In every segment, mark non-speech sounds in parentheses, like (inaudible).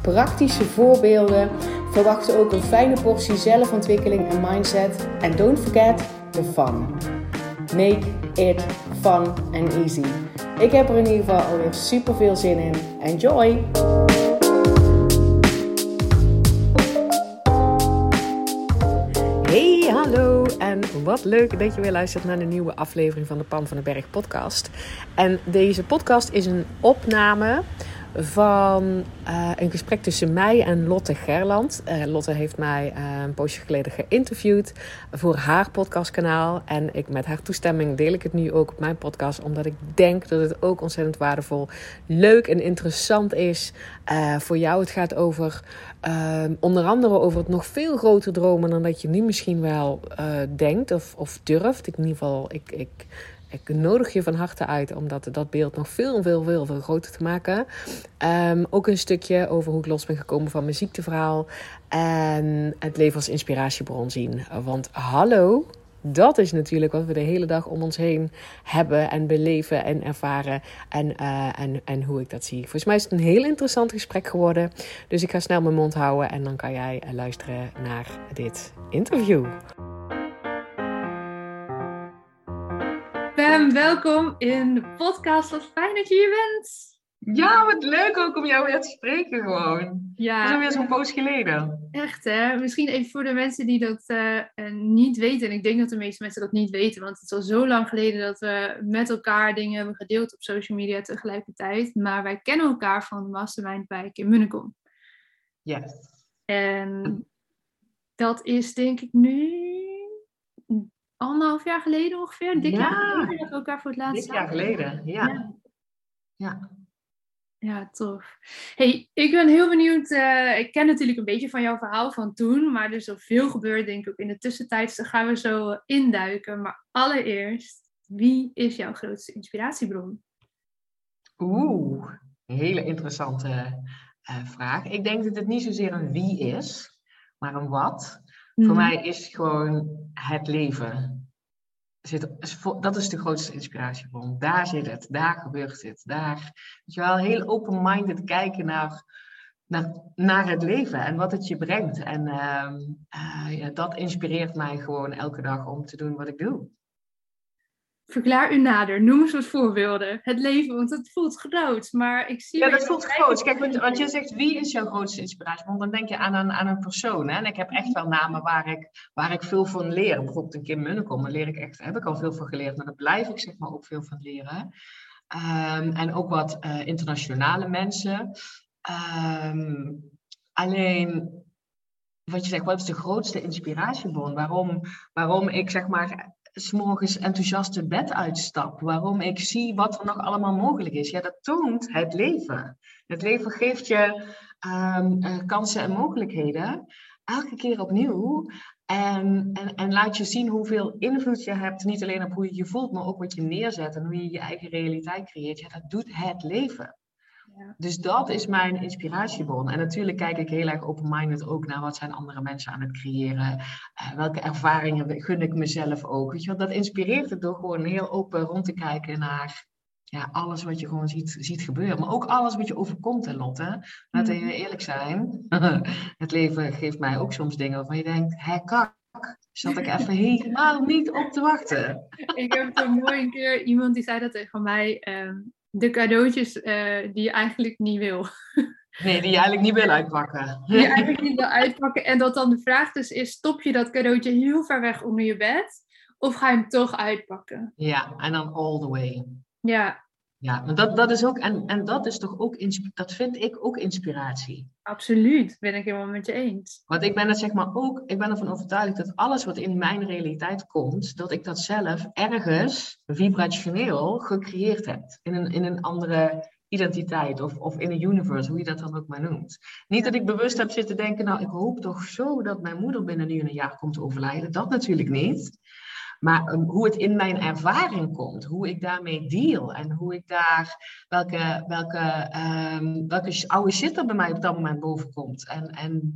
praktische voorbeelden. Verwacht ook een fijne portie zelfontwikkeling en mindset. En don't forget the fun. Make it fun and easy. Ik heb er in ieder geval alweer super veel zin in. Enjoy! Hey, hallo en wat leuk dat je weer luistert naar een nieuwe aflevering van de Pam van den Berg podcast. En deze podcast is een opname van uh, een gesprek tussen mij en Lotte Gerland. Uh, Lotte heeft mij uh, een poosje geleden geïnterviewd voor haar podcastkanaal. En ik, met haar toestemming deel ik het nu ook op mijn podcast, omdat ik denk dat het ook ontzettend waardevol, leuk en interessant is voor jou. Het gaat over onder andere over het nog veel groter dromen dan dat je nu misschien wel denkt of, of durft. In ieder geval, ik. ik ik nodig je van harte uit om dat, beeld nog veel, veel, veel, veel groter te maken. Um, ook een stukje over hoe ik los ben gekomen van mijn ziekteverhaal. En het leven als inspiratiebron zien. Want hallo, dat is natuurlijk wat we de hele dag om ons heen hebben en beleven en ervaren. En, uh, en, en hoe ik dat zie. Volgens mij is het een heel interessant gesprek geworden. Dus ik ga snel mijn mond houden en dan kan jij luisteren naar dit interview. Welkom in de podcast. Wat fijn dat je hier bent. Ja, wat leuk ook om jou weer te spreken gewoon. Ja. Dat is alweer zo'n poos geleden. Echt hè? Misschien even voor de mensen die dat uh, niet weten. En ik denk dat de meeste mensen dat niet weten. Want het is al zo lang geleden dat we met elkaar dingen hebben gedeeld op social media tegelijkertijd. Maar wij kennen elkaar van de Mastermind bij in Munnekom. Yes. En dat is denk ik nu anderhalf jaar geleden ongeveer. Dik ja. jaar geleden dat we elkaar voor het laatst Dik jaar geleden, ja. ja. ja. Ja, tof. Hey, ik ben heel benieuwd. Uh, ik ken natuurlijk een beetje van jouw verhaal van toen, maar er is zoveel gebeurd, denk ik, ook in de tussentijd. Dus daar gaan we zo induiken. Maar allereerst, wie is jouw grootste inspiratiebron? Oeh, een hele interessante uh, vraag. Ik denk dat het niet zozeer een wie is, maar een wat. Voor mhm. mij is gewoon het leven. Zit, dat is de grootste inspiratiebron. Daar zit het, daar gebeurt het. Daar, weet je wel, heel open-minded kijken naar, naar, naar het leven en wat het je brengt. En uh, uh, ja, dat inspireert mij gewoon elke dag om te doen wat ik doe. Verklaar u nader. Noem eens wat voorbeelden. Het leven, want het voelt groot. Maar ik zie. Ja, dat voelt groot. Kijk, want je zegt wie is jouw grootste inspiratie? Want dan denk je aan een, aan een persoon. Hè? En ik heb echt wel namen waar ik, waar ik veel van leer. Bijvoorbeeld een Kim Munnekom. Daar leer ik echt, heb ik al veel van geleerd. Maar daar blijf ik zeg maar ook veel van leren. Um, en ook wat uh, internationale mensen. Um, alleen wat je zegt, wat is de grootste inspiratiebron? Waarom, waarom ik zeg maar s'morgens enthousiast het bed uitstap. Waarom ik zie wat er nog allemaal mogelijk is. Ja, dat toont het leven. Het leven geeft je um, uh, kansen en mogelijkheden. Elke keer opnieuw. En, en, en laat je zien hoeveel invloed je hebt. Niet alleen op hoe je je voelt, maar ook wat je neerzet. En hoe je je eigen realiteit creëert. Ja, dat doet het leven. Dus dat is mijn inspiratiebron. En natuurlijk kijk ik heel erg open-minded ook naar wat zijn andere mensen aan het creëren. Uh, welke ervaringen gun ik mezelf ook. Weet je wel, dat inspireert het door gewoon heel open rond te kijken naar ja, alles wat je gewoon ziet, ziet gebeuren. Maar ook alles wat je overkomt, hè, Lotte. Laten we mm. eerlijk zijn. (laughs) het leven geeft mij ook soms dingen waarvan je denkt, hé kak. Zat ik even (laughs) helemaal niet op te wachten. ik heb een mooi een keer iemand die zei dat tegen mij. Um, de cadeautjes uh, die je eigenlijk niet wil. Nee, die je eigenlijk niet wil uitpakken. Die je eigenlijk niet wil uitpakken. En dat dan de vraag dus is, stop je dat cadeautje heel ver weg onder je bed? Of ga je hem toch uitpakken? Ja, en dan all the way. Ja, ja, dat, dat is ook, en, en dat is toch ook, dat vind ik ook inspiratie. Absoluut, ben ik helemaal met je eens. Want ik ben het zeg maar ook, ik ben ervan overtuigd dat alles wat in mijn realiteit komt, dat ik dat zelf ergens vibrationeel gecreëerd heb. In een, in een andere identiteit of, of in een universe, hoe je dat dan ook maar noemt. Niet dat ik bewust heb zitten denken, nou ik hoop toch zo dat mijn moeder binnen nu een jaar komt overlijden. Dat natuurlijk niet. Maar um, hoe het in mijn ervaring komt, hoe ik daarmee deal en hoe ik daar, welke, welke, um, welke oude shit er bij mij op dat moment boven komt. En, en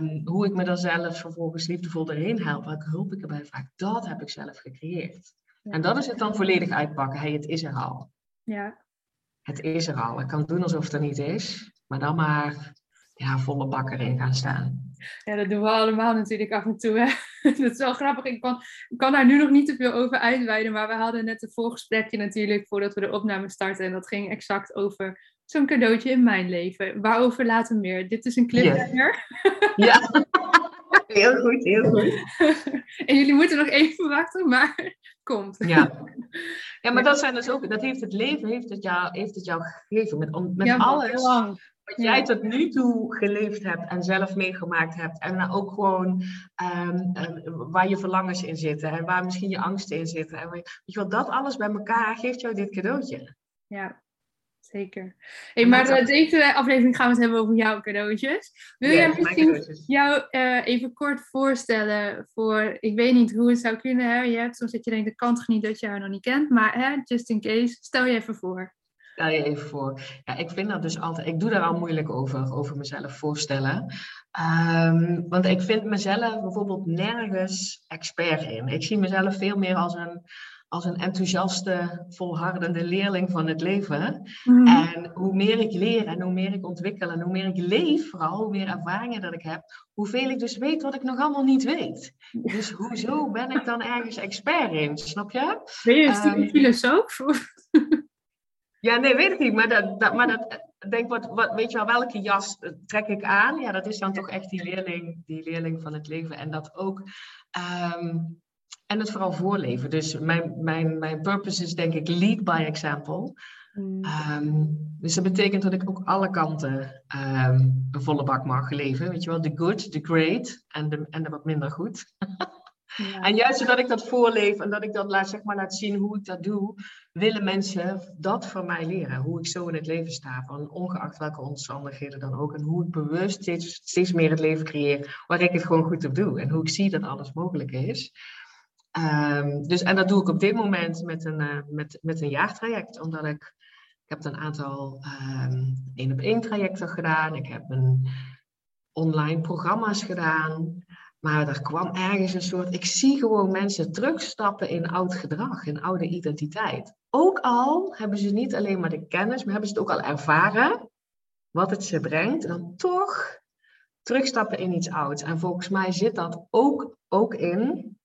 um, hoe ik me dan zelf vervolgens liefdevol erin help, welke hulp ik erbij vraag, dat heb ik zelf gecreëerd. En dat is het dan volledig uitpakken. Hey, het is er al. Ja. Het is er al. Ik kan doen alsof het er niet is, maar dan maar ja, volle bak erin gaan staan. Ja, dat doen we allemaal natuurlijk af en toe. Hè? (laughs) dat is wel grappig. Ik kan, ik kan daar nu nog niet te veel over uitweiden, maar we hadden net een voorgesprekje natuurlijk voordat we de opname starten. En dat ging exact over zo'n cadeautje in mijn leven. Waarover later meer. Dit is een cliffhanger. (laughs) Ja. Heel goed, heel goed. (laughs) en jullie moeten nog even wachten, maar komt. Ja. ja, maar dat zijn dus ook, dat heeft het leven, heeft het jou, heeft het jou gegeven. Met, met Ja, alles lang. Wat jij tot nu toe geleefd hebt en zelf meegemaakt hebt. En ook gewoon ehm, ehm, waar je verlangens in zitten en waar misschien je angsten in zitten. En waar je- weet je wel, dat alles bij elkaar geeft jou dit cadeautje. Ja, zeker. Hey, maar dat- eh, deze aflevering gaan we het hebben over jouw cadeautjes. Wil Ja, jij misschien jou eh, even kort voorstellen voor, ik weet niet hoe het zou kunnen, hè? Je hebt soms dat je denkt, dat kan toch niet dat je haar nog niet kent, maar hè, just in case, stel je even voor. Stel je even voor. Ja, ik vind dat dus altijd, ik doe daar al moeilijk over, over mezelf voorstellen. Ehm, want ik vind mezelf bijvoorbeeld nergens expert in. Ik zie mezelf veel meer als een, als een enthousiaste, volhardende leerling van het leven. Mhm. En hoe meer ik leer en hoe meer ik ontwikkel en hoe meer ik leef, vooral hoe meer ervaringen dat ik heb, hoeveel ik dus weet wat ik nog allemaal niet weet. Dus hoezo ben ik dan ergens expert in, snap je? Ben je een studie filosoof? (laughs) Ja, nee, weet ik niet. Maar dat, dat, maar dat denk, wat, wat, weet je wel, welke jas eh, trek ik aan? Ja, dat is dan toch echt die leerling, die leerling van het leven. En dat ook. ehm, en het vooral voorleven. Dus mijn, mijn, mijn purpose is denk ik lead by example. Mm. Ehm, dus dat betekent dat ik ook alle kanten ehm, een volle bak mag leven. Weet je wel, de good, de great en de, en de wat minder goed. (laughs) Ja. En juist zodat ik dat voorleef en dat ik dat laat, zeg maar, laat zien hoe ik dat doe, willen mensen dat van mij leren. Hoe ik zo in het leven sta, van ongeacht welke omstandigheden dan ook. En hoe ik bewust steeds, meer het leven creëer waar ik het gewoon goed op doe. En hoe ik zie dat alles mogelijk is. Ehm, dus, en dat doe ik op dit moment met een, eh, met, met een jaartraject, omdat ik, ik heb een aantal ehm één op één trajecten gedaan. Ik heb een online programma's gedaan. Maar er kwam ergens een soort. Ik zie gewoon mensen terugstappen in oud gedrag, in oude identiteit. Ook al hebben ze niet alleen maar de kennis, maar hebben ze het ook al ervaren. Wat het ze brengt. En dan toch terugstappen in iets ouds. En volgens mij zit dat ook, ook in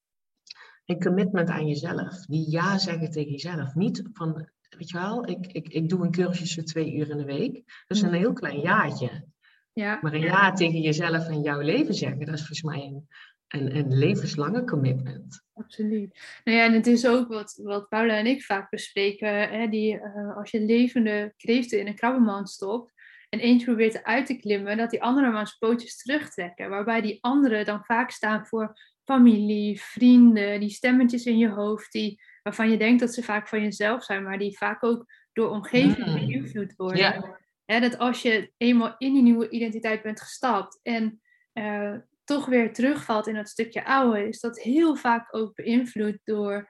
een commitment aan jezelf. Die ja zeggen tegen jezelf. Niet van, weet je wel, ik, ik, ik doe een cursus voor twee uur in de week. Dat is een heel klein jaartje. Ja. Maar een ja tegen jezelf en jouw leven zeggen, dat is volgens mij een, een, een levenslange commitment. Absoluut. Nou ja, en het is ook wat, wat Paula en ik vaak bespreken. Hè, die, eh, als je levende kreeften in een krabbenmand stopt en eentje probeert eruit te klimmen, dat die andere maar zijn pootjes terugtrekken. Waarbij die anderen dan vaak staan voor familie, vrienden, die stemmetjes in je hoofd, die, waarvan je denkt dat ze vaak van jezelf zijn, maar die vaak ook door omgeving Mm. beïnvloed worden. Ja. Hè, dat als je eenmaal in die nieuwe identiteit bent gestapt en eh, toch weer terugvalt in dat stukje oude, is dat heel vaak ook beïnvloed door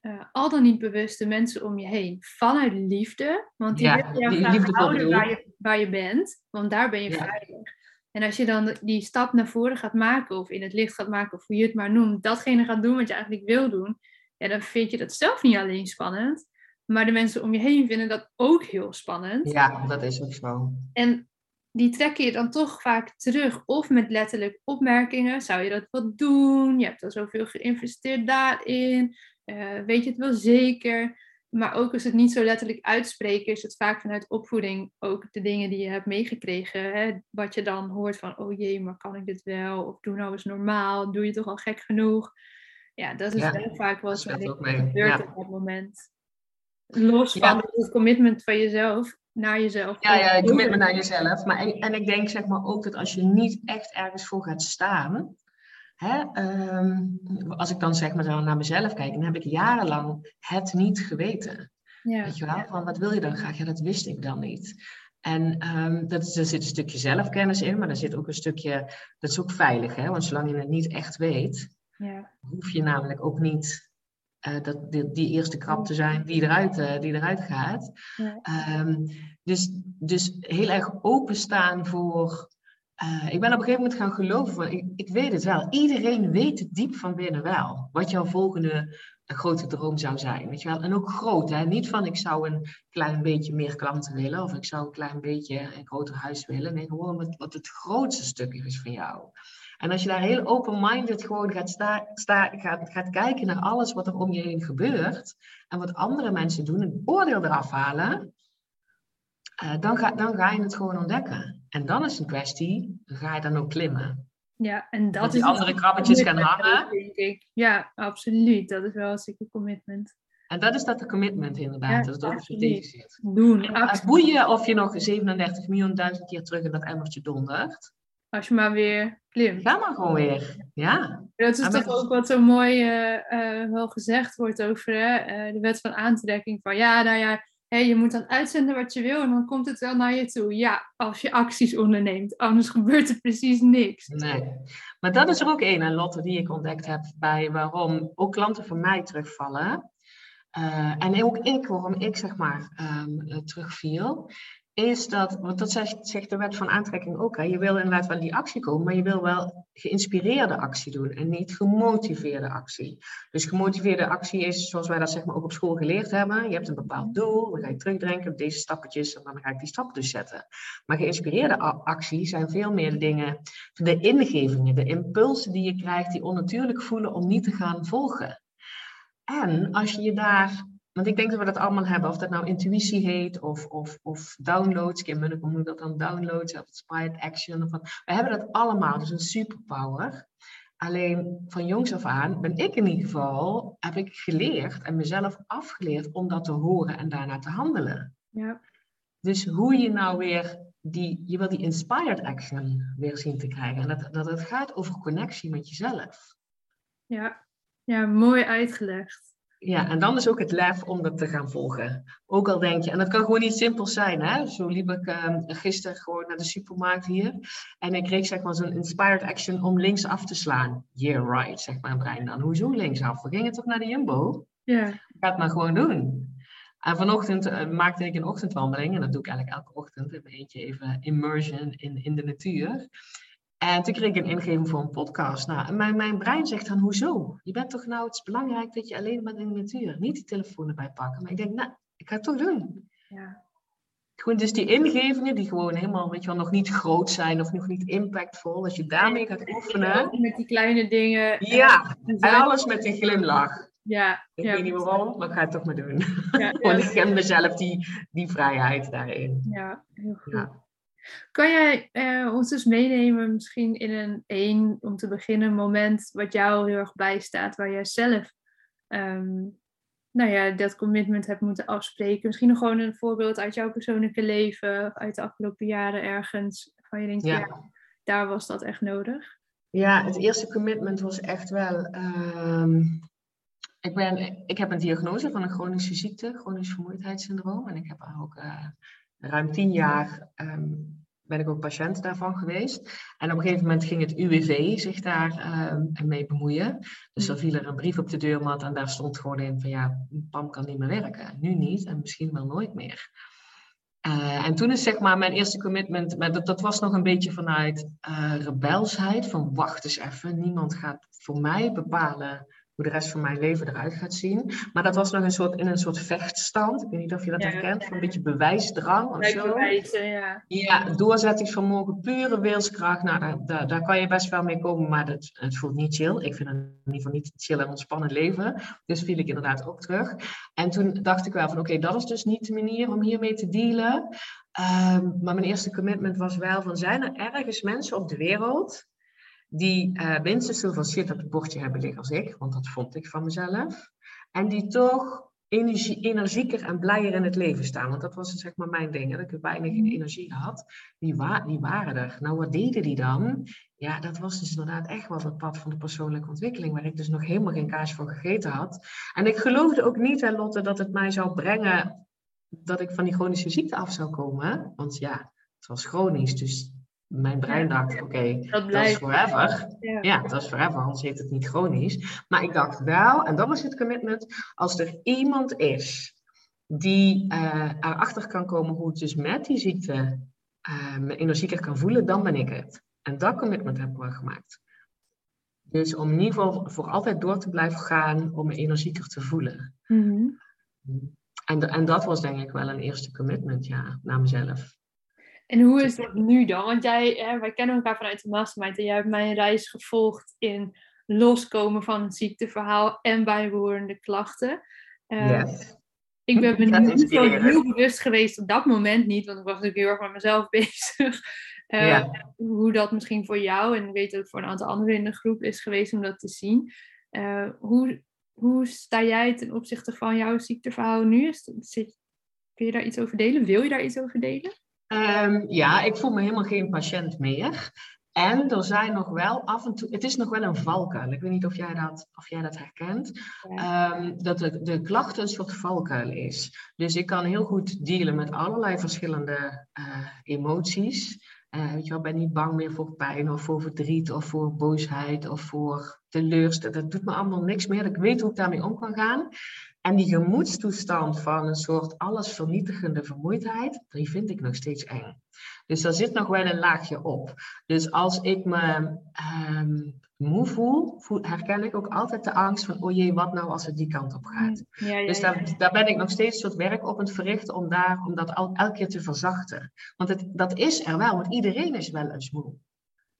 eh, al dan niet bewuste mensen om je heen. Vanuit liefde, want die Ja, willen jou graag houden waar je, waar je bent, want daar ben je Ja. veilig. En als je dan die stap naar voren gaat maken, of in het licht gaat maken, of hoe je het maar noemt, datgene gaat doen wat je eigenlijk wil doen, ja, dan vind je dat zelf niet alleen spannend, maar de mensen om je heen vinden dat ook heel spannend. Ja, dat is ook zo. En die trekken je dan toch vaak terug. Of met letterlijk opmerkingen. Zou je dat wel doen? Je hebt al zoveel geïnvesteerd daarin. Eh, weet je het wel zeker? Maar ook als het niet zo letterlijk uitspreken, is het vaak vanuit opvoeding ook de dingen die je hebt meegekregen. Hè? Wat je dan hoort van, oh jee, maar kan ik dit wel? Of doe nou eens normaal. Doe je toch al gek genoeg? Ja, dat is Ja, wel vaak wat er gebeurt ja. op dat moment. Los Ja. van het commitment van jezelf naar jezelf. Ja, ja, ik commit me naar jezelf. Maar, en, en ik denk zeg maar ook dat als je niet echt ergens voor gaat staan. Hè, ehm, als ik dan zeg maar zo naar mezelf kijk, dan heb ik jarenlang het niet geweten. Ja. Weet je wel, van wat wil je dan graag? Ja, dat wist ik dan niet. En ehm, dat er zit een stukje zelfkennis in, maar er zit ook een stukje, dat is ook veilig, hè? want zolang je het niet echt weet, Ja. hoef je namelijk ook niet eh, dat, die, die eerste krap te zijn die eruit, eh, die eruit gaat. Ja. Ehm, dus, dus heel erg openstaan voor. eh, ik ben op een gegeven moment gaan geloven van, ik, ik weet het wel. Iedereen weet het diep van binnen wel. Wat jouw volgende grote droom zou zijn. Weet je wel? En ook groot, hè? Niet van ik zou een klein beetje meer klanten willen. Of ik zou een klein beetje een groter huis willen. Nee, gewoon wat, wat het grootste stuk is van jou. En als je daar heel open-minded gewoon gaat, sta, sta, gaat, gaat kijken naar alles wat er om je heen gebeurt. En wat andere mensen doen, een oordeel eraf halen. eh, dan, ga, dan ga je het gewoon ontdekken. En dan is een kwestie, ga je dan ook klimmen. Ja, en dat Dat die is andere krabbetjes gaan hangen. Denk ik. Ja, absoluut. Dat is wel een stukje commitment. En dat is dat de commitment inderdaad. Ja, dat is absoluut. tegen zit. Doen, En boeien of je nog 37 miljoen duizend keer terug in dat emmertje dondert. Als je maar weer klimt. Ga maar gewoon weer. Ja. Dat is toch ook wat zo mooi eh, eh, wel gezegd wordt over hè, eh, de wet van aantrekking. Van ja, nou ja, je moet dan uitzenden wat je wil en dan komt het wel naar je toe. Ja, als je acties onderneemt, anders (laughs) gebeurt er precies niks. Nee. Maar dat is er ook één, en Lotte, die ik ontdekt heb bij waarom ook klanten van mij terugvallen. En ook ik, waarom ik zeg maar ehm, eh, terugviel. Is dat, want dat zegt, zegt de wet van aantrekking ook. Hè? Je wil inderdaad wel die actie komen, maar je wil wel geïnspireerde actie doen en niet gemotiveerde actie. Dus gemotiveerde actie is, zoals wij dat zeg maar ook op school geleerd hebben. Je hebt een bepaald doel, dan ga je terugdenken op deze stappetjes en dan ga ik die stappen dus zetten. Maar geïnspireerde actie zijn veel meer dingen, de ingevingen, de impulsen die je krijgt die onnatuurlijk voelen om niet te gaan volgen. En als je je daar, want ik denk dat we dat allemaal hebben, of dat nou intuïtie heet of, of, of downloads, Kim Munnekom noemt dat dan downloads, of inspired action, of wat. we hebben dat allemaal, dus een superpower. Alleen van jongs af aan ben ik in ieder geval, heb ik geleerd en mezelf afgeleerd om dat te horen en daarna te handelen. Ja, Dus hoe je nou weer die, je wil die inspired action weer zien te krijgen. En dat, dat het gaat over connectie met jezelf. ja. ja mooi uitgelegd. Ja, en dan is ook het lef om dat te gaan volgen. Ook al denk je, en dat kan gewoon niet simpel zijn. Hè? Zo liep ik ehm, gisteren gewoon naar de supermarkt hier. En ik kreeg zeg maar zo'n inspired action om links af te slaan. Yeah, right, zegt mijn brein dan. Hoezo linksaf? We gingen toch naar de Jumbo? Ja, ga het maar gewoon doen. En vanochtend eh, maakte ik een ochtendwandeling. En dat doe ik eigenlijk elke ochtend. In mijn eentje even immersion in, in de natuur. En toen kreeg ik een ingeving voor een podcast. Nou, mijn, mijn brein zegt dan, hoezo? Je bent toch nou, het is belangrijk dat je alleen bent in de natuur. Niet die telefoon erbij pakken. Maar ik denk, nou, ik ga het toch doen. ja. Gewoon dus die ingevingen die gewoon helemaal, weet je wel, nog niet groot zijn of nog niet impactvol. Als je daarmee gaat oefenen. Met die kleine dingen. Ja, En en alles met een glimlach. Ja, Ik ja, weet niet waarom, maar ik ga het toch maar doen. Ja, (laughs) ik geef mezelf die, die vrijheid daarin. ja, heel goed. Kan jij eh, ons dus meenemen, misschien in een één, om te beginnen, moment wat jou heel erg bijstaat, waar jij zelf ehm, nou ja, dat commitment hebt moeten afspreken? Misschien nog gewoon een voorbeeld uit jouw persoonlijke leven, uit de afgelopen jaren ergens, van je denkt, ja. Ja. daar was dat echt nodig. Ja, het eerste commitment was echt wel. ehm, ik, ben, ik heb een diagnose van een chronische ziekte, chronisch vermoeidheidssyndroom. En ik heb ook eh, ruim tien jaar ehm, ben ik ook patiënt daarvan geweest. En op een gegeven moment ging het UWV zich daar ehm, mee bemoeien. Dus er viel er een brief op de deurmat en daar stond gewoon in van ja, PAM kan niet meer werken. Nu niet en misschien wel nooit meer. Eh, en toen is zeg maar mijn eerste commitment, maar dat, dat was nog een beetje vanuit eh, rebelsheid, van wacht eens even, niemand gaat voor mij bepalen hoe de rest van mijn leven eruit gaat zien. Maar dat was nog een soort, in een soort vechtstand, ik weet niet of je dat Ja. herkent, van een beetje bewijsdrang of zo. Wijzen, ja. Ja, doorzettingsvermogen, pure wilskracht, nou, daar, daar, daar kan je best wel mee komen, maar dat, het voelt niet chill. Ik vind het in ieder geval niet chill en ontspannen leven. Dus viel ik inderdaad ook terug. En toen dacht ik wel van, oké, dat is dus niet de manier om hiermee te dealen. Ehm, maar mijn eerste commitment was wel van, zijn er ergens mensen op de wereld die eh, minstens zoveel shit op het bordje hebben liggen als ik, want dat vond ik van mezelf. En die toch energie, energieker en blijer in het leven staan. Want dat was zeg maar mijn ding, hè, dat ik weinig Mhm. energie had. Die, wa die waren er. Nou, wat deden die dan? Ja, dat was dus inderdaad echt wel het pad van de persoonlijke ontwikkeling, waar ik dus nog helemaal geen kaas van gegeten had. En ik geloofde ook niet, hè, Lotte, dat het mij zou brengen dat ik van die chronische ziekte af zou komen. Want ja, het was chronisch, dus mijn brein dacht, oké, Dat dat is forever. Ja. Ja, dat is forever, anders heet het niet chronisch. Maar ik dacht wel, en dat was het commitment, als er iemand is die eh, erachter kan komen hoe het dus met die ziekte me energieker kan voelen, dan ben ik het. En dat commitment heb ik wel gemaakt. Dus om in ieder geval voor altijd door te blijven gaan om me energieker te voelen. Mhm. En, en dat was denk ik wel een eerste commitment, ja, naar mezelf. En hoe is dat nu dan? Want jij, hè, wij kennen elkaar vanuit de mastermind en jij hebt mijn reis gevolgd in loskomen van het ziekteverhaal en bijbehorende klachten. Eh, Yes. Ik ben me niet zo heel bewust geweest op dat moment niet, want ik was natuurlijk heel erg met mezelf (laughs) bezig. Eh, Ja. Hoe dat misschien voor jou en ik weet ook voor een aantal anderen in de groep is geweest om dat te zien. Eh, hoe, hoe sta jij ten opzichte van jouw ziekteverhaal nu? Is, dat- zit, kun je daar iets over delen? Wil je daar iets over delen? Ehm, ja, ik voel me helemaal geen patiënt meer. En er zijn nog wel af en toe, het is nog wel een valkuil. Ik weet niet of jij dat, of jij dat herkent. Ehm, dat de, de klachten een soort valkuil is. Dus ik kan heel goed dealen met allerlei verschillende eh, emoties. Eh, weet je wel, ben niet bang meer voor pijn of voor verdriet of voor boosheid of voor teleurstelling. Dat doet me allemaal niks meer. Ik weet hoe ik daarmee om kan gaan. En die gemoedstoestand van een soort allesvernietigende vermoeidheid, die vind ik nog steeds eng. Dus daar zit nog wel een laagje op. Dus als ik me ehm, moe voel, herken ik ook altijd de angst van, oh jee, wat nou als het die kant op gaat. Ja, ja, Dus ja. daar, daar ben ik nog steeds soort werk op aan het verrichten om, daar, om dat al, elke keer te verzachten. Want het, dat is er wel, want iedereen is wel eens moe.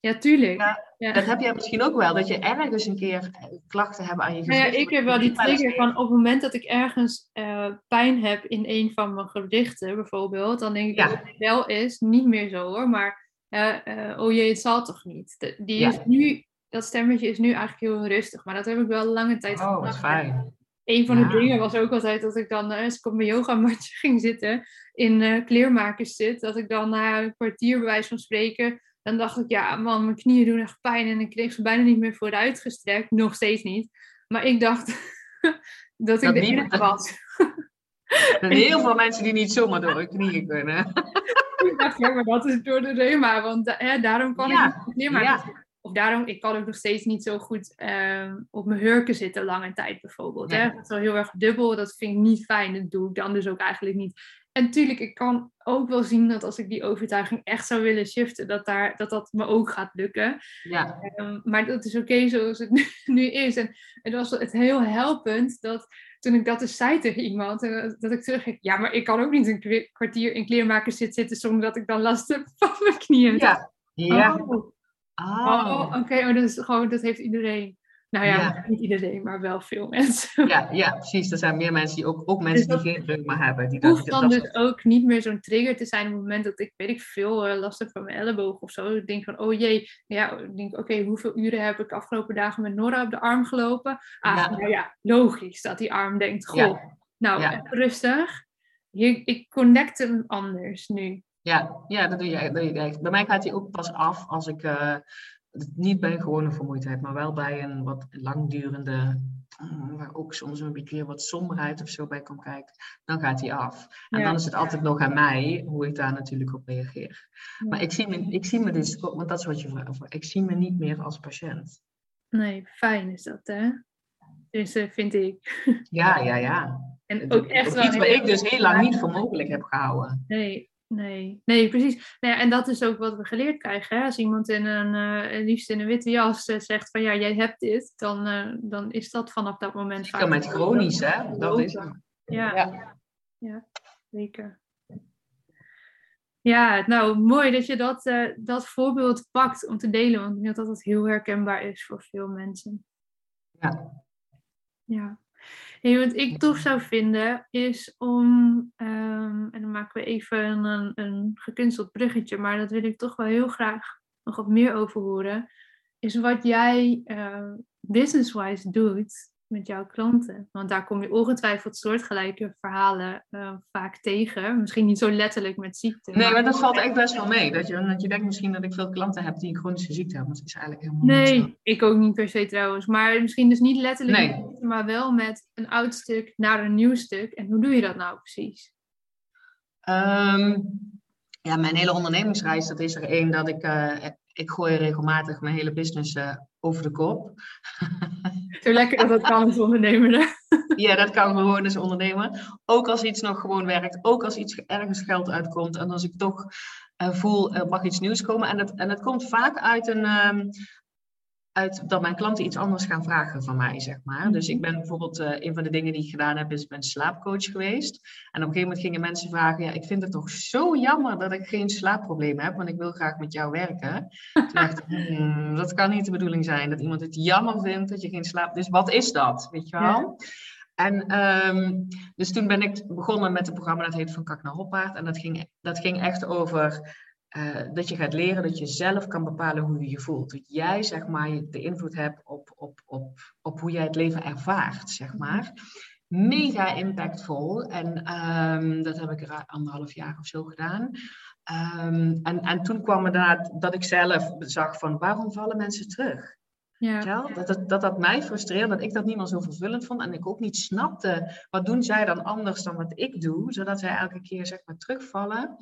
Ja, tuurlijk. Ja, Ja. Dat heb jij misschien ook wel, dat je ergens een keer eh, klachten hebt aan je Nou ja, gezicht. ik heb wel die trigger van op het moment dat ik ergens eh, pijn heb in een van mijn gedichten bijvoorbeeld, dan denk ik Ja. dat het wel is, niet meer zo hoor, maar eh, eh, oh jee, het zal toch niet. Die Ja. is nu, dat stemmetje is nu eigenlijk heel rustig, maar dat heb ik wel lange tijd Oh, gedacht. fijn. Een van Ja. de dingen was ook altijd dat ik dan, als ik op mijn yogamatje (laughs) ging zitten, in kleermakers zit, dat ik dan na een kwartier bij wijze van spreken, dan dacht ik, ja man, mijn knieën doen echt pijn en ik kreeg ze bijna niet meer vooruit gestrekt, nog steeds niet. Maar ik dacht (laughs) dat ik de enige was. (laughs) Er zijn heel (laughs) veel mensen die niet zomaar door hun knieën kunnen. ik dacht, ja, maar dat is door de reuma, want hè, daarom kan Ja, ik niet zitten. Of daarom, ik kan ook nog steeds niet zo goed ehm, op mijn hurken zitten lange tijd bijvoorbeeld. Hè? Nee. Dat is wel heel erg dubbel, dat vind ik niet fijn. Dat doe ik dan dus ook eigenlijk niet. En tuurlijk, ik kan ook wel zien dat als ik die overtuiging echt zou willen shiften, dat daar, dat, dat me ook gaat lukken. Ja, Ehm, maar dat is oké zoals het nu, (laughs) nu is. En het was het heel helpend dat toen ik dat dus zei tegen iemand, en dat- ik terug ja, maar ik kan ook niet een kwartier in kleermakers zitten, zitten zonder dat ik dan last heb (laughs) van mijn knieën. ja, ja. Oh, Ah. oh, oké, oh, dat, is gewoon, dat heeft iedereen. Nou ja, Ja. niet iedereen, maar wel veel mensen. Ja, ja, precies. Er zijn meer mensen die ook, ook mensen Dus die geen reuma hebben. Die hoeft dan dus ook niet meer zo'n trigger te zijn op het moment dat ik, weet ik veel, eh, last heb van mijn elleboog of zo. Ik denk van, oh jee, ja, ik denk, oké, hoeveel uren heb ik de afgelopen dagen met Nora op de arm gelopen? Ah, Ja. nou ja, logisch dat die arm denkt, goh, Ja. nou, Ja. rustig. Hier, ik connect hem anders nu. Ja, ja, dat doe je, je. Bij mij gaat hij ook pas af als ik eh, niet bij een gewone vermoeidheid, maar wel bij een wat langdurende, mm, waar ook soms een beetje wat somberheid of zo bij komt kijken. Dan gaat hij af. En Ja. dan is het altijd nog aan mij hoe ik daar natuurlijk op reageer. Ja. Maar ik zie, me, ik zie me dus, want dat is wat je vraagt, ik zie me niet meer als patiënt. Nee, fijn is dat, hè? Dus eh, vind ik. Ja, ja, ja. En ook echt wel iets hele- ik dus heel lang niet voor mogelijk heb gehouden. Nee, nee, nee, precies. Nou ja, en dat is ook wat we geleerd krijgen. Hè? Als iemand in een, eh, liefst in een witte jas eh, zegt van ja, jij hebt dit, dan, eh, dan is dat vanaf dat moment Zeker met chronisch, hè? Dat is Ja, Ja. ja, zeker. Ja, nou mooi dat je dat, dat voorbeeld pakt om te delen, want ik denk dat dat heel herkenbaar is voor veel mensen. Ja. Ja. Hey, wat ik tof zou vinden is om, ehm, en dan maken we even een, een gekunsteld bruggetje, maar dat wil ik toch wel heel graag nog wat meer over horen, is wat jij eh, business-wise doet met jouw klanten? Want daar kom je ongetwijfeld soortgelijke verhalen uh, vaak tegen. Misschien niet zo letterlijk met ziekte. Nee, maar, dat valt echt best wel mee. Dat je, dat je denkt misschien dat ik veel klanten heb die een chronische ziekte hebben. Dat is eigenlijk helemaal nee, niet zo. ik ook niet per se trouwens. Maar misschien dus niet letterlijk, nee. maar wel met een oud stuk naar een nieuw stuk. En hoe doe je dat nou precies? Um, ja, mijn hele ondernemingsreis, dat is er één dat ik, uh, ik gooi regelmatig mijn hele business uh, over de kop. Zo lekker dat dat kan als ondernemer. ja, dat kan gewoon als ondernemer. Ook als iets nog gewoon werkt, ook als iets ergens geld uitkomt en als ik toch uh, voel, er mag iets nieuws komen. En het, en het komt vaak uit een, um, uit dat mijn klanten iets anders gaan vragen van mij, zeg maar. Dus ik ben bijvoorbeeld, uh, een van de dingen die ik gedaan heb, is ik ben slaapcoach geweest. En op een gegeven moment gingen mensen vragen, ja, ik vind het toch zo jammer dat ik geen slaapproblemen heb, want ik wil graag met jou werken. (laughs) Toen dacht ik, hmm, dat kan niet de bedoeling zijn, dat iemand het jammer vindt dat je geen slaap... Dus wat is dat, weet je wel? Ja. En um, dus toen ben ik begonnen met een programma dat heet Van Kak naar Hoppaard. En dat ging, dat ging echt over uh, dat je gaat leren dat je zelf kan bepalen hoe je je voelt. Dat jij zeg maar de invloed hebt op, op, op, op hoe jij het leven ervaart, zeg maar. Mega impactvol. En um, dat heb ik er anderhalf jaar of zo gedaan. Um, en, en toen kwam er dat, dat ik zelf zag van waarom vallen mensen terug? Ja. Dat, dat, dat dat mij frustreerde, dat ik dat niet meer zo vervullend vond. En ik ook niet snapte, wat doen zij dan anders dan wat ik doe? Zodat zij elke keer zeg maar terugvallen.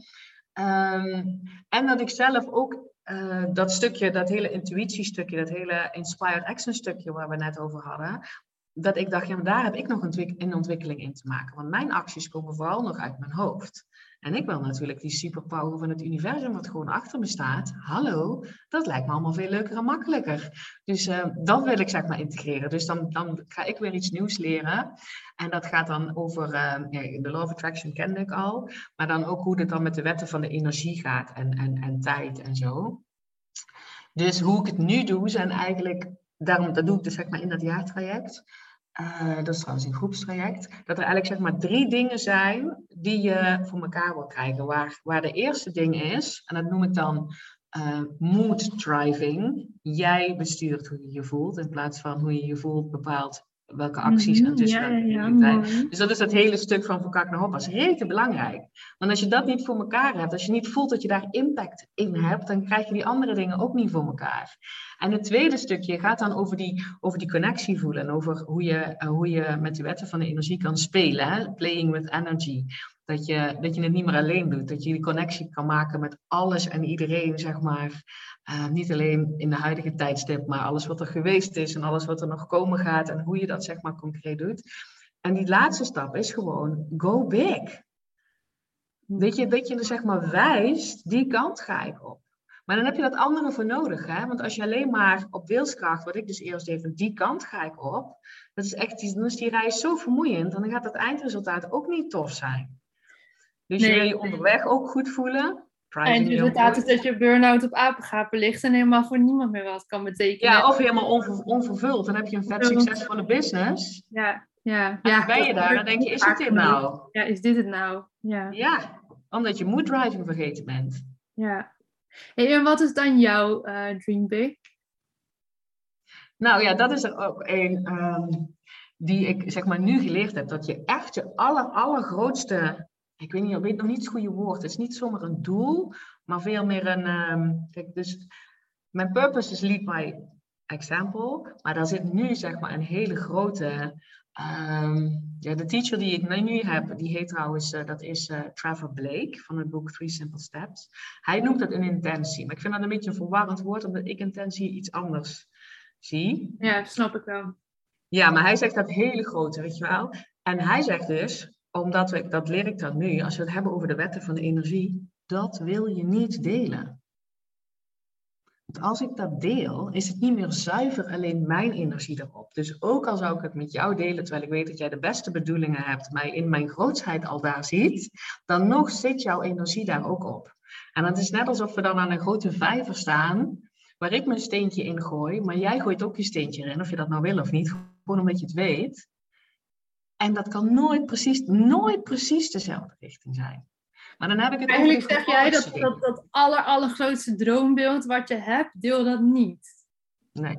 Um, en dat ik zelf ook uh, dat stukje, dat hele intuïtiestukje, dat hele inspired action stukje waar we net over hadden, dat ik dacht, ja, maar daar heb ik nog een ontwikkeling in te maken. Want mijn acties komen vooral nog uit mijn hoofd. En ik wil natuurlijk die superpower van het universum wat gewoon achter me staat. Hallo, dat lijkt me allemaal veel leuker en makkelijker. Dus uh, dat wil ik zeg maar integreren. Dus dan, dan ga ik weer iets nieuws leren. En dat gaat dan over, ja, de Law of Attraction kende ik al. Maar dan ook hoe het dan met de wetten van de energie gaat en, en, en tijd en zo. Dus hoe ik het nu doe zijn eigenlijk, daarom dat doe ik dus zeg maar in dat jaartraject. Uh, dat is trouwens een groepstraject, dat er eigenlijk zeg maar drie dingen zijn die je voor elkaar wil krijgen. Waar, waar de eerste ding is, en dat noem ik dan uh, mood driving. Jij bestuurt hoe je je voelt in plaats van hoe je je voelt bepaalt welke acties en tussen ja, ja, ja, Dus dat is dat hele stuk van van kak naar hoppas. Rete belangrijk. Want als je dat niet voor elkaar hebt, als je niet voelt dat je daar impact in hebt, dan krijg je die andere dingen ook niet voor elkaar. En het tweede stukje gaat dan over die, over die connectie voelen. En over hoe je, uh, hoe je met de wetten van de energie kan spelen. Hè? Playing with energy. Dat je, dat je het niet meer alleen doet. Dat je die connectie kan maken met alles en iedereen, zeg maar. Uh, niet alleen in de huidige tijdstip, maar alles wat er geweest is en alles wat er nog komen gaat en hoe je dat zeg maar concreet doet. En die laatste stap is gewoon go big. Dat je, dat je er zeg maar wijst, die kant ga ik op. Maar dan heb je dat andere voor nodig. Hè? Want als je alleen maar op wilskracht, wat ik dus eerst deed, die kant ga ik op. Dat is echt, dan is die reis zo vermoeiend. En dan gaat het eindresultaat ook niet tof zijn. Dus nee, je wil je onderweg ook goed voelen. En het resultaat is dat je burn-out op apengapen ligt en helemaal voor niemand meer wat kan betekenen. Ja, of helemaal onver, onvervuld. Dan heb je een vet succesvolle business. Ja, ja. Ja. dan ben je daar dan denk je, is het dit nou? Ja, is dit het nou? Ja, ja omdat je mood driving vergeten bent. Ja. En wat is dan jouw uh, dream big? Nou ja, dat is er ook een um, die ik zeg maar nu geleerd heb. Dat je echt je aller, allergrootste ik weet niet, ik weet nog niet het goede woord. Het is niet zomaar een doel, maar veel meer een. Um, kijk, dus mijn purpose is lead by example, maar daar zit nu zeg maar een hele grote. Um, ja, de teacher die ik nu heb, die heet trouwens, uh, dat is uh, Trevor Blake van het boek Three Simple Steps. Hij noemt dat een intentie, maar ik vind dat een beetje een verwarrend woord, omdat ik intentie iets anders zie. Ja, snap ik wel. Ja, maar hij zegt dat hele grote, weet je wel. En hij zegt dus, omdat we, dat leer ik dan nu, als we het hebben over de wetten van de energie, dat wil je niet delen. Als ik dat deel, is het niet meer zuiver alleen mijn energie erop. Dus ook al zou ik het met jou delen, terwijl ik weet dat jij de beste bedoelingen hebt, mij in mijn grootsheid al daar ziet, dan nog zit jouw energie daar ook op. En het is net alsof we dan aan een grote vijver staan, waar ik mijn steentje in gooi, maar jij gooit ook je steentje erin, of je dat nou wil of niet, gewoon omdat je het weet. En dat kan nooit precies, nooit precies dezelfde richting zijn. Maar dan heb ik het Eigenlijk zeg jij dat, dat dat aller, allergrootste droombeeld wat je hebt, deel dat niet. Nee.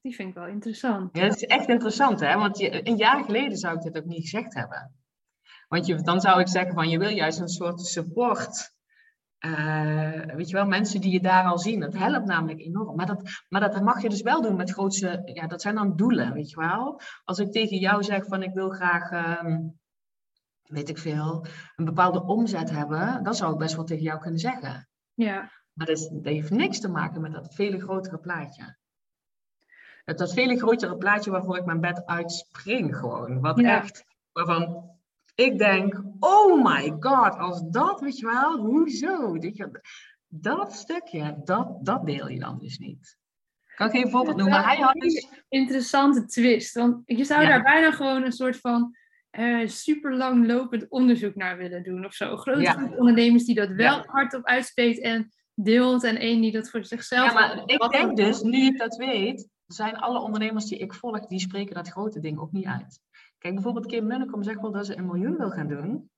die vind ik wel interessant. Ja, dat is echt interessant, hè? Want je, een jaar geleden zou ik dit ook niet gezegd hebben. Want je, dan zou ik zeggen van je wil juist een soort support. Uh, weet je wel, mensen die je daar al zien. Dat helpt namelijk enorm. Maar dat, maar dat mag je dus wel doen met grootste. Ja, dat zijn dan doelen, weet je wel. Als ik tegen jou zeg van ik wil graag. Um, weet ik veel, een bepaalde omzet hebben, dan zou ik best wel tegen jou kunnen zeggen. Ja. Maar dat, is, dat heeft niks te maken met dat vele grotere plaatje. Dat, dat vele grotere plaatje waarvoor ik mijn bed uitspring gewoon. Wat echt, waarvan ik denk, oh my god, als dat, weet je wel, hoezo? Dat stukje, dat, dat deel je dan dus niet. Kan ik geen voorbeeld noemen, maar hij had dus... Interessante twist, want je zou daar bijna gewoon een soort van uh, super lang lopend onderzoek naar willen doen of zo. Grote ja. ondernemers die dat wel ja. hardop uitspreekt en deelt en één die dat voor zichzelf... Ja, maar ik denk dus, nu ik dat weet, zijn alle ondernemers die ik volg, die spreken dat grote ding ook niet uit. Kijk, bijvoorbeeld Kim Munnekom zegt wel dat ze een miljoen wil gaan doen.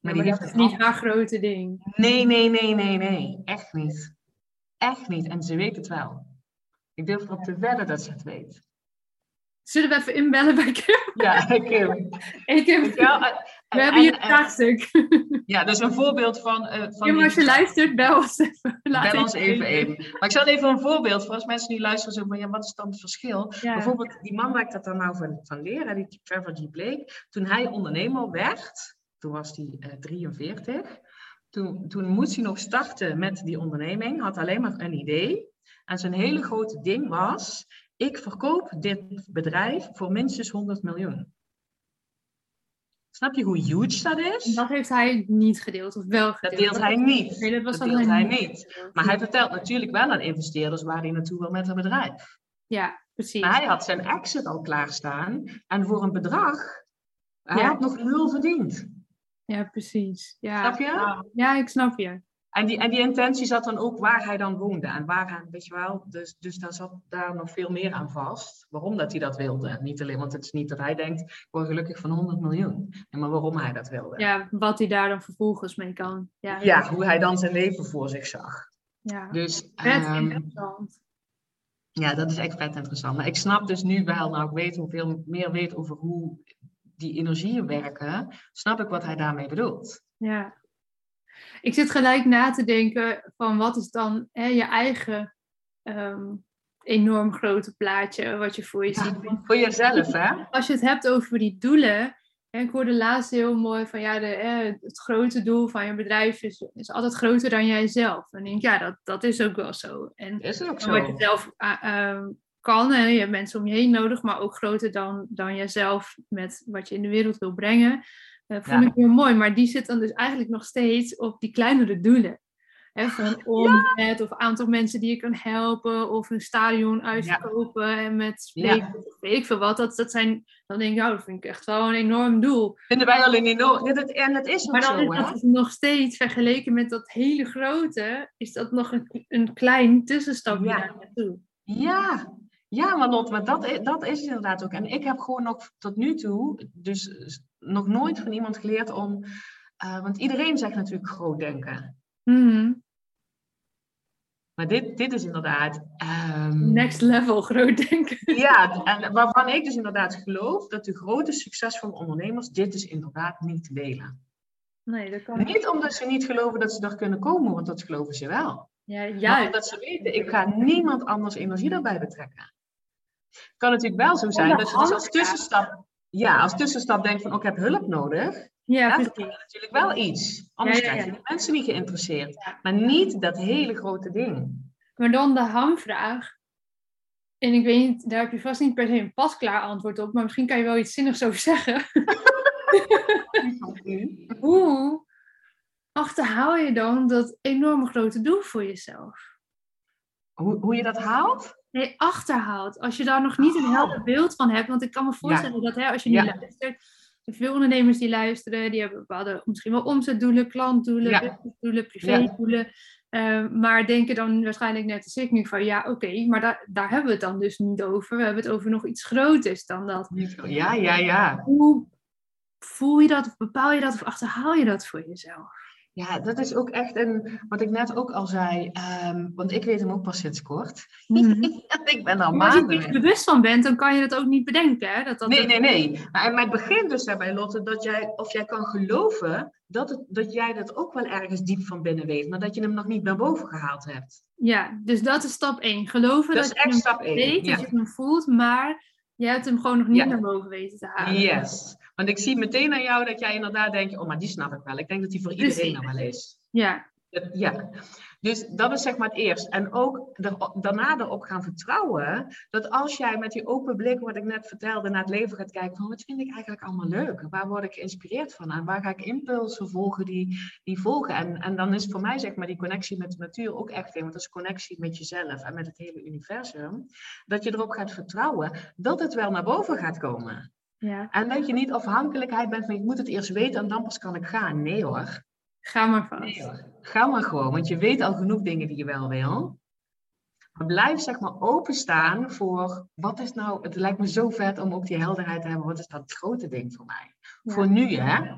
Maar, die heeft dat is niet haar grote ding. Nee, nee, nee, nee, nee. Echt niet. Echt niet. En ze weet het wel. Ik durf erop te wedden dat ze het weet. Zullen we even inbellen bij Kim? Ja, Kim. Ik heb, we hebben hier een vraagstuk. Ja, dus een voorbeeld van... Uh, van Kim, als je luistert, bel ons even. Laat bel ons even in. Maar ik zal even een voorbeeld voor als mensen die luisteren zo van, ja, wat is dan het verschil? Ja. Bijvoorbeeld, die man waar ik dat dan nou van, van leer, die Trevor G. Blake, toen hij ondernemer werd, toen was hij uh, 43, toen, toen moest hij nog starten met die onderneming, had alleen maar een idee. En zijn hele grote ding was, ik verkoop dit bedrijf voor minstens 100 miljoen. Snap je hoe huge dat is? Dat heeft hij niet gedeeld, of wel gedeeld? Dat deelt hij niet. Nee, dat, was dat deelt hij niet. Maar hij vertelt natuurlijk wel aan investeerders waar hij naartoe wil met het bedrijf. Ja, precies. Maar hij had zijn exit al klaarstaan. En voor een bedrag, hij had nog nul verdiend. Ja, precies. Ja. Snap je? Ja, ik snap je. En die, en die intentie zat dan ook waar hij dan woonde. En waar hij, weet je wel, dus, dus daar zat daar nog veel meer aan vast. Waarom dat hij dat wilde. Niet alleen, want het is niet dat hij denkt, ik word gelukkig van 100 miljoen. maar waarom hij dat wilde. Ja, wat hij daar dan vervolgens mee kan. Ja, ja hoe hij dan zijn leven voor zich zag. Ja, dus, vet um, interessant. Ja, dat is echt vet interessant. Maar ik snap dus nu wel, nou ik weet hoeveel meer weet over hoe die energieën werken, snap ik wat hij daarmee bedoelt. Ja, ik zit gelijk na te denken van wat is dan hè, je eigen um, enorm grote plaatje wat je voor je ziet. Voor jezelf, hè? Als je het hebt over die doelen. En ik hoorde laatst heel mooi van ja, de, het grote doel van je bedrijf is, is altijd groter dan jijzelf. En ik denk ja, dat, dat is ook wel zo. En is ook zo. wat je zelf uh, kan, hè, je hebt mensen om je heen nodig, maar ook groter dan, dan jezelf met wat je in de wereld wil brengen. Dat vond ik heel mooi, maar die zit dan dus eigenlijk nog steeds op die kleinere doelen. Van omzet ja. of aantal mensen die je kan helpen of een stadion uitkopen en met spreken of weet ik veel wat. Dat, dat zijn, dan denk ik, oh, dat vind ik echt wel een enorm doel. Vinden wij al een enorm, en dat is ook maar dan zo, is dat is nog steeds vergeleken met dat hele grote, is dat nog een, een klein tussenstapje daar naartoe. Ja, ja, Marlot, maar dat, dat is inderdaad ook. En ik heb gewoon nog tot nu toe, dus nog nooit van iemand geleerd om. Uh, want iedereen zegt natuurlijk groot denken. Mm Maar dit, dit is inderdaad. Um, Next level groot denken. (laughs) Ja, en waarvan ik dus inderdaad geloof dat de grote succesvolle ondernemers dit dus inderdaad niet delen. Nee, dat kan niet. omdat ze niet geloven dat ze daar kunnen komen, want dat geloven ze wel. Ja, juist. Maar omdat ze weten, ik ga niemand anders energie daarbij betrekken. Kan natuurlijk wel zo zijn dat je dus als tussenstap, ja, als tussenstap denkt van, oh, ik heb hulp nodig. Ja, dat is natuurlijk wel iets. Anders ja, ja, krijg je de mensen niet geïnteresseerd. Maar niet dat hele grote ding. Maar dan de hamvraag. En ik weet niet, daar heb je vast niet per se een pasklaar antwoord op. Maar misschien kan je wel iets zinnigs over zeggen. (laughs) Hoe achterhaal je dan dat enorme grote doel voor jezelf? Hoe, hoe je dat haalt? nee, achterhaalt. Als je daar nog niet een helder oh. beeld van hebt. Want ik kan me voorstellen dat hè, als je nu luistert. Er veel ondernemers die luisteren, die hebben bepaalde misschien wel omzetdoelen, klantdoelen, ja. doelen, privédoelen. Uh, maar denken dan waarschijnlijk net als ik nu van ja, oké, maar daar, daar hebben we het dan dus niet over. We hebben het over nog iets groters dan dat. Ja, ja, ja. Hoe voel je dat of bepaal je dat of achterhaal je dat voor jezelf? Ja, dat is ook echt een, wat ik net ook al zei, ehm, want ik weet hem ook pas sinds kort. Mhm. (laughs) ik ben al Maar als je maanden. er niet bewust van bent, dan kan je dat ook niet bedenken. Hè? Dat dat Nee, nee, nee. Maar, maar het begint dus daarbij, Lotte, dat jij, of jij kan geloven dat, het, dat jij dat ook wel ergens diep van binnen weet, maar dat je hem nog niet naar boven gehaald hebt. Ja, dus dat is stap 1. Geloven Dat dat, is je echt hem stap één, weet, ja. dat je hem voelt, maar je hebt hem gewoon nog niet Ja. naar boven weten te halen. Yes. Want ik zie meteen aan jou dat jij inderdaad denkt, oh, maar die snap ik wel. Ik denk dat die voor iedereen er wel is. Ja, Ja, dus dat is zeg maar het eerst. En ook er- daarna erop gaan vertrouwen dat als jij met die open blik, wat ik net vertelde, naar het leven gaat kijken van wat vind ik eigenlijk allemaal leuk? Waar word ik geïnspireerd van? En waar ga ik impulsen volgen die, die volgen? En, en dan is voor mij zeg maar die connectie met de natuur ook echt een, want dat is connectie met jezelf en met het hele universum. Dat je erop gaat vertrouwen dat het wel naar boven gaat komen. Ja. En dat je niet afhankelijkheid bent van ik moet het eerst weten en dan pas kan ik gaan. Nee hoor. Ga maar vast. Nee hoor. Ga maar gewoon, want je weet al genoeg dingen die je wel wil. Maar blijf zeg maar openstaan voor wat is nou, het lijkt me zo vet om ook die helderheid te hebben, wat is dat het grote ding voor mij? Ja. Voor nu hè.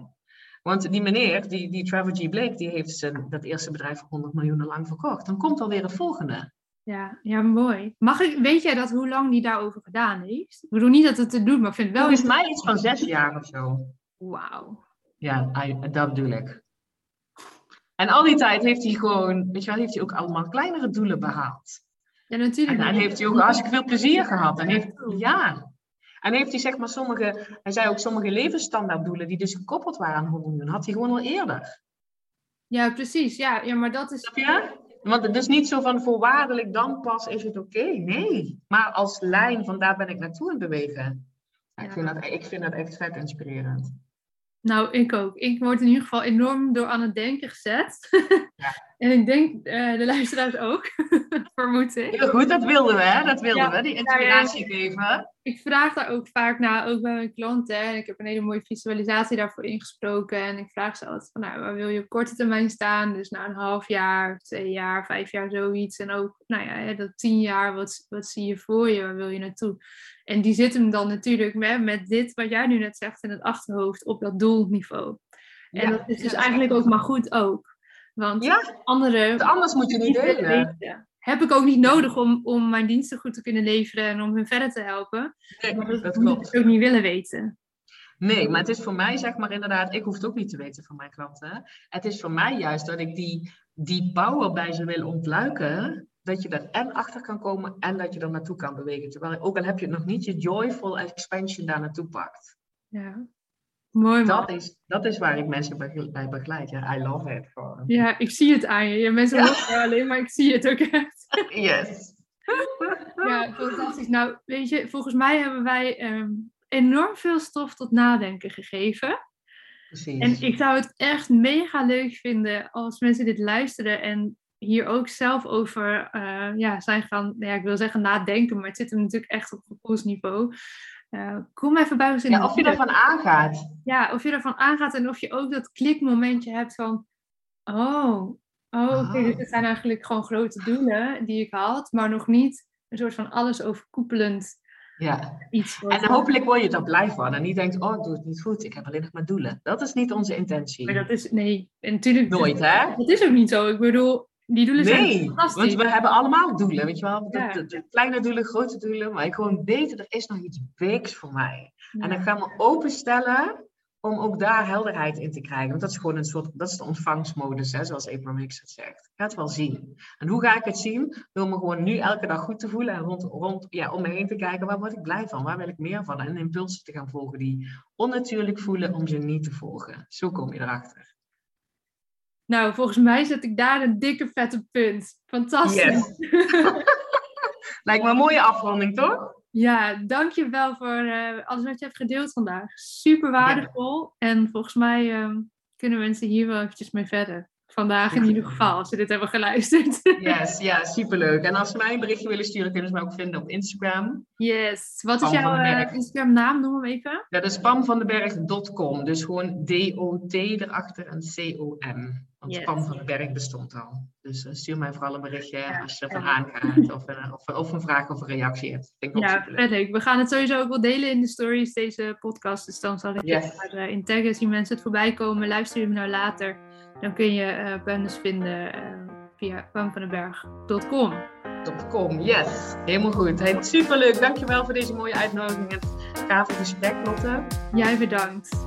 Want die meneer, die, die Trevor G. Blake, die heeft zijn, dat eerste bedrijf voor 100 miljoen lang verkocht. Dan komt alweer het volgende. Ja, ja, mooi. Mag ik, weet jij dat hoe lang die daarover gedaan heeft? Ik bedoel niet dat het te doen, maar ik vind het wel... Volgens mij iets van zes jaar of zo. Wauw. Ja, I- dat bedoel ik. En al die tijd heeft hij gewoon, weet je wel, heeft hij ook allemaal kleinere doelen behaald. Ja, natuurlijk. En dan heeft hij ook hartstikke veel plezier gehad. En heeft, ja. En heeft hij zeg maar sommige, hij zei ook sommige levensstandaarddoelen die dus gekoppeld waren aan 100 miljoen, had hij gewoon al eerder. Ja, precies. Ja, ja, maar dat is... Snap je? Want het is niet zo van voorwaardelijk, dan pas is het oké. Nee. Maar als lijn van daar ben ik naartoe in bewegen. Ja, ik, vind dat, ik vind dat echt vet inspirerend. Nou, ik ook. Ik word in ieder geval enorm door aan het denken gezet. Ja. (laughs) en ik denk eh, de luisteraars ook, (laughs) vermoed ik. Heel goed, dat wilden we, hè? Dat wilden Ja. we, die inspiratie geven. Ik vraag daar ook vaak naar, ook bij mijn klanten. En ik heb een hele mooie visualisatie daarvoor ingesproken. En ik vraag ze altijd van, nou, waar wil je op korte termijn staan? Dus na een half jaar, twee jaar, vijf jaar, zoiets. En ook, nou ja, dat tien jaar, wat, wat zie je voor je? Waar wil je naartoe? En die zit hem dan natuurlijk met, met dit, wat jij nu net zegt, in het achterhoofd op dat doelniveau. En Ja, dat is dus eigenlijk ook maar goed ook. Want Ja, andere want anders moet je niet delen. weten. Heb ik ook niet nodig om, om mijn diensten goed te kunnen leveren en om hun verder te helpen. Nee, Maar dat klopt. ik ook niet willen weten. Nee, maar het is voor mij, zeg maar inderdaad, ik hoef het ook niet te weten van mijn klanten. Het is voor mij juist dat ik die, die power bij ze wil ontluiken, dat je er en achter kan komen en dat je er naartoe kan bewegen. Terwijl, ook al heb je het nog niet, je joyful expansion daar naartoe pakt. Ja. Mooi man. Dat is, dat is waar ik mensen bij, begeleid. Ja, I love it. Gewoon. Ja, ik zie het aan je. Mensen Ja. horen alleen, maar ik zie het ook echt. (laughs) Yes. (laughs) Ja, fantastisch. Nou, weet je, volgens mij hebben wij ehm, enorm veel stof tot nadenken gegeven. Precies. En ik zou het echt mega leuk vinden als mensen dit luisteren en hier ook zelf over eh, ja, zijn gaan, ja, ik wil zeggen nadenken, maar het zit hem natuurlijk echt op gevoelsniveau. Eh, kom even bij ons in ja, of je ervan aangaat. Ja, of je ervan aangaat en of je ook dat klikmomentje hebt van, oh, oh oké, Ah. dus dit zijn eigenlijk gewoon grote doelen die ik had, maar nog niet een soort van alles overkoepelend Ja. iets. En hopelijk word je er blij van. En niet denkt, oh, ik doe het niet goed. Ik heb alleen nog maar doelen. Dat is niet onze intentie. Maar dat is, nee, en natuurlijk, Nooit, hè? dat is ook niet zo. Ik bedoel, die doelen zijn Nee, fantastisch. want we hebben allemaal doelen, weet je wel. De, Ja. de- de kleine doelen, grote doelen. Maar ik gewoon weten, er is nog iets bigs voor mij. En dan gaan we openstellen om ook daar helderheid in te krijgen. Want dat is gewoon een soort, dat is de ontvangstmodus, hè, zoals Abraham Hicks het zegt. Ik ga het wel zien. En hoe ga ik het zien? Door me gewoon nu elke dag goed te voelen en rond, rond ja, om me heen te kijken, waar word ik blij van? Waar wil ik meer van? En impulsen te gaan volgen die onnatuurlijk voelen om ze niet te volgen. Zo kom je erachter. Nou, volgens mij zet ik daar een dikke vette punt. Fantastisch. (laughs) Lijkt me een mooie afronding, toch? Ja, dankjewel voor eh, alles wat je hebt gedeeld vandaag. Super waardevol. En volgens mij ehm, kunnen mensen hier wel eventjes mee verder. Vandaag in ieder geval, als ze dit hebben geluisterd. (laughs) Yes, ja, superleuk. En als ze mij een berichtje willen sturen, kunnen ze mij ook vinden op Instagram. yes. Wat is Pam jouw eh. Instagram naam? Noem hem even. Ja, dat is pamvandenberg.com. Dus gewoon D-O-T erachter en C-O-M. Want Yes. Pam van den Berg bestond al. Dus eh, stuur mij vooral een berichtje Ja, als je ervan ja. aangaat. Of, eh, of, of een vraag of een reactie hebt. Vind ik ook Ja, vet leuk. We gaan het sowieso ook wel delen in de stories, deze podcast. Dus dan zal ik Yes. het maar, eh, in taggen, zien mensen het voorbij komen. Luister je hem nou later. Dan kun je Pam dus vinden uh, via pamvandenberg.com. .com, yes. Helemaal goed. Hey, superleuk. Dankjewel voor deze mooie uitnodiging en het gave gesprek, Lotte. Jij bedankt.